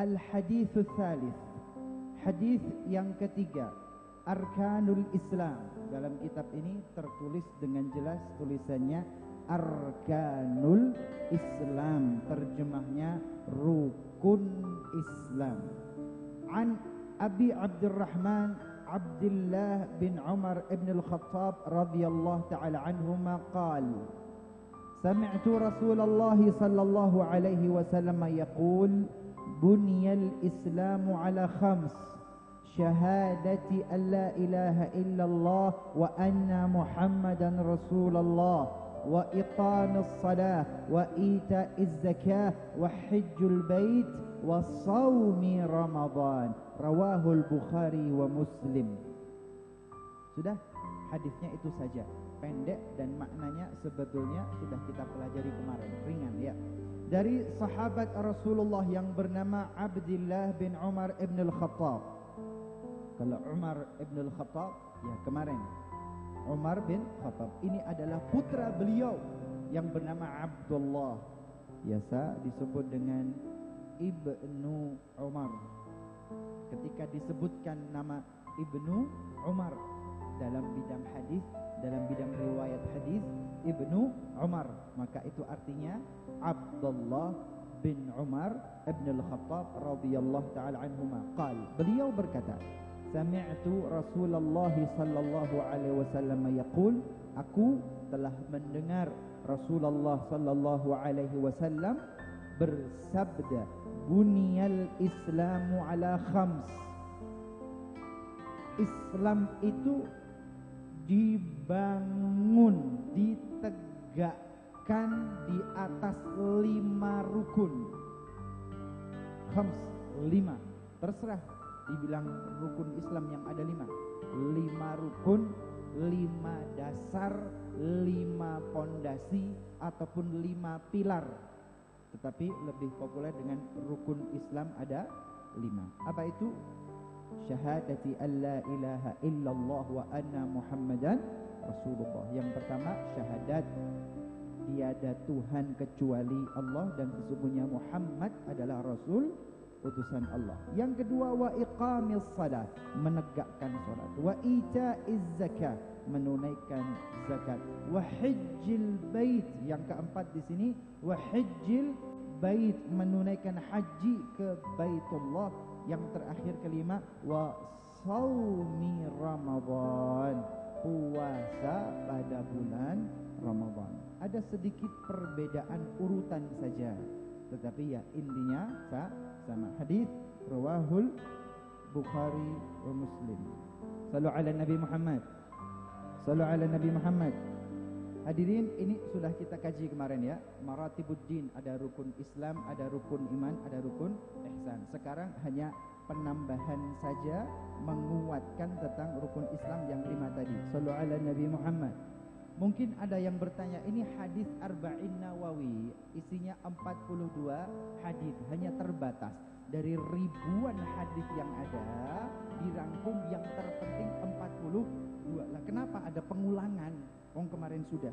Al-hadithu thalith. Hadis yang ketiga. Arkanul Islam. Dalam kitab ini tertulis dengan jelas tulisannya Arkanul Islam. Terjemahnya rukun Islam. An Abi Abdurrahman Abdullah bin Umar ibn al-Khattab radhiyallahu ta'ala anhuma رسول الله صلى الله عليه وسلم يقول بني الإسلام على خمس شهادة أن لا إله إلا الله وأن محمدا رسول الله وإقام الصلاة وإيتاء الزكاة وحج البيت وصوم رمضان. رواه البخاري ومسلم. Sudah hadisnya itu saja. Pendek dan maknanya sebetulnya sudah kita pelajari kemarin. Ringan ya. Dari sahabat Rasulullah yang bernama Abdullah bin Umar ibn al-Khattab. Kalau Umar ibn al-Khattab ya kemarin. Umar bin Khattab. Ini adalah putra beliau yang bernama Abdullah. Biasa disebut dengan Ibnu Umar. Ketika disebutkan nama Ibnu Umar dalam bidang hadis dalam bidang riwayat hadis Ibnu Umar. Maka itu artinya Abdullah bin Umar ibn al-Khattab radhiyallahu taala anhuma. Qal beliau berkata sami'tu Rasulullah sallallahu alaihi wasallam yaqul aku telah mendengar Rasulullah sallallahu alaihi wasallam bersabda buniyal islamu ala khams Islam itu dibangun, ditegakkan di atas lima rukun. Khams, lima. Terserah dibilang rukun Islam yang ada lima. Lima rukun, lima dasar, lima pondasi, ataupun lima pilar. Tetapi lebih populer dengan rukun Islam ada lima. Apa itu? Syahadati alla ilaha illallah wa anna muhammadan rasulullah yang pertama syahadat tiada Tuhan kecuali Allah dan sesungguhnya Muhammad adalah Rasul utusan Allah. Yang kedua wa iqamis salat, menegakkan salat. Wa itaiz zakat, menunaikan zakat. Wa hajjil bait, yang keempat di sini wa hajjil bait, menunaikan haji ke Baitullah. Yang terakhir kelima wa saumi Ramadan. Puasa pada bulan Ramadan. Ada sedikit perbedaan urutan saja. Tetapi ya intinya sama. Hadis rawahul Bukhari wa Muslim. Sallu ala Nabi Muhammad. Sallu ala Nabi Muhammad Hadirin ini sudah kita kaji kemarin ya. Maratibuddin ada rukun Islam Ada rukun iman Ada rukun ihsan. Sekarang hanya penambahan saja Menguatkan tentang rukun Islam yang lima tadi. Sallu ala Nabi Muhammad. Mungkin ada yang bertanya Ini hadis Arba'in Nawawi Isinya 42 hadis Hanya terbatas. Dari ribuan hadis yang ada Dirangkum yang terpenting 42 Lah kenapa ada pengulangan Wong kemarin sudah.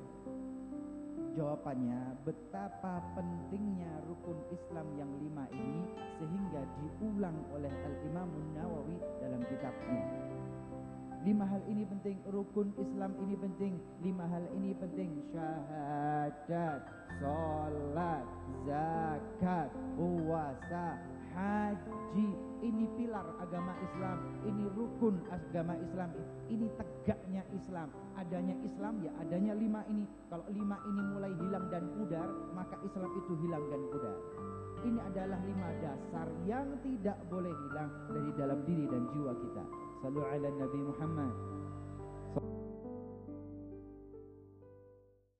Jawabannya betapa pentingnya rukun Islam yang lima ini sehingga diulang oleh Al Imam Nawawi dalam kitabnya. Lima hal ini penting, rukun Islam ini penting, lima hal ini penting, syahadat, salat, zakat, puasa, haji ini pilar agama Islam ini rukun agama Islam ini tegaknya Islam. Adanya Islam ya adanya lima ini. Kalau lima ini mulai hilang dan pudar maka Islam itu hilang dan pudar. Ini adalah lima dasar yang tidak boleh hilang dari dalam diri dan jiwa kita. Sallu ala Nabi Muhammad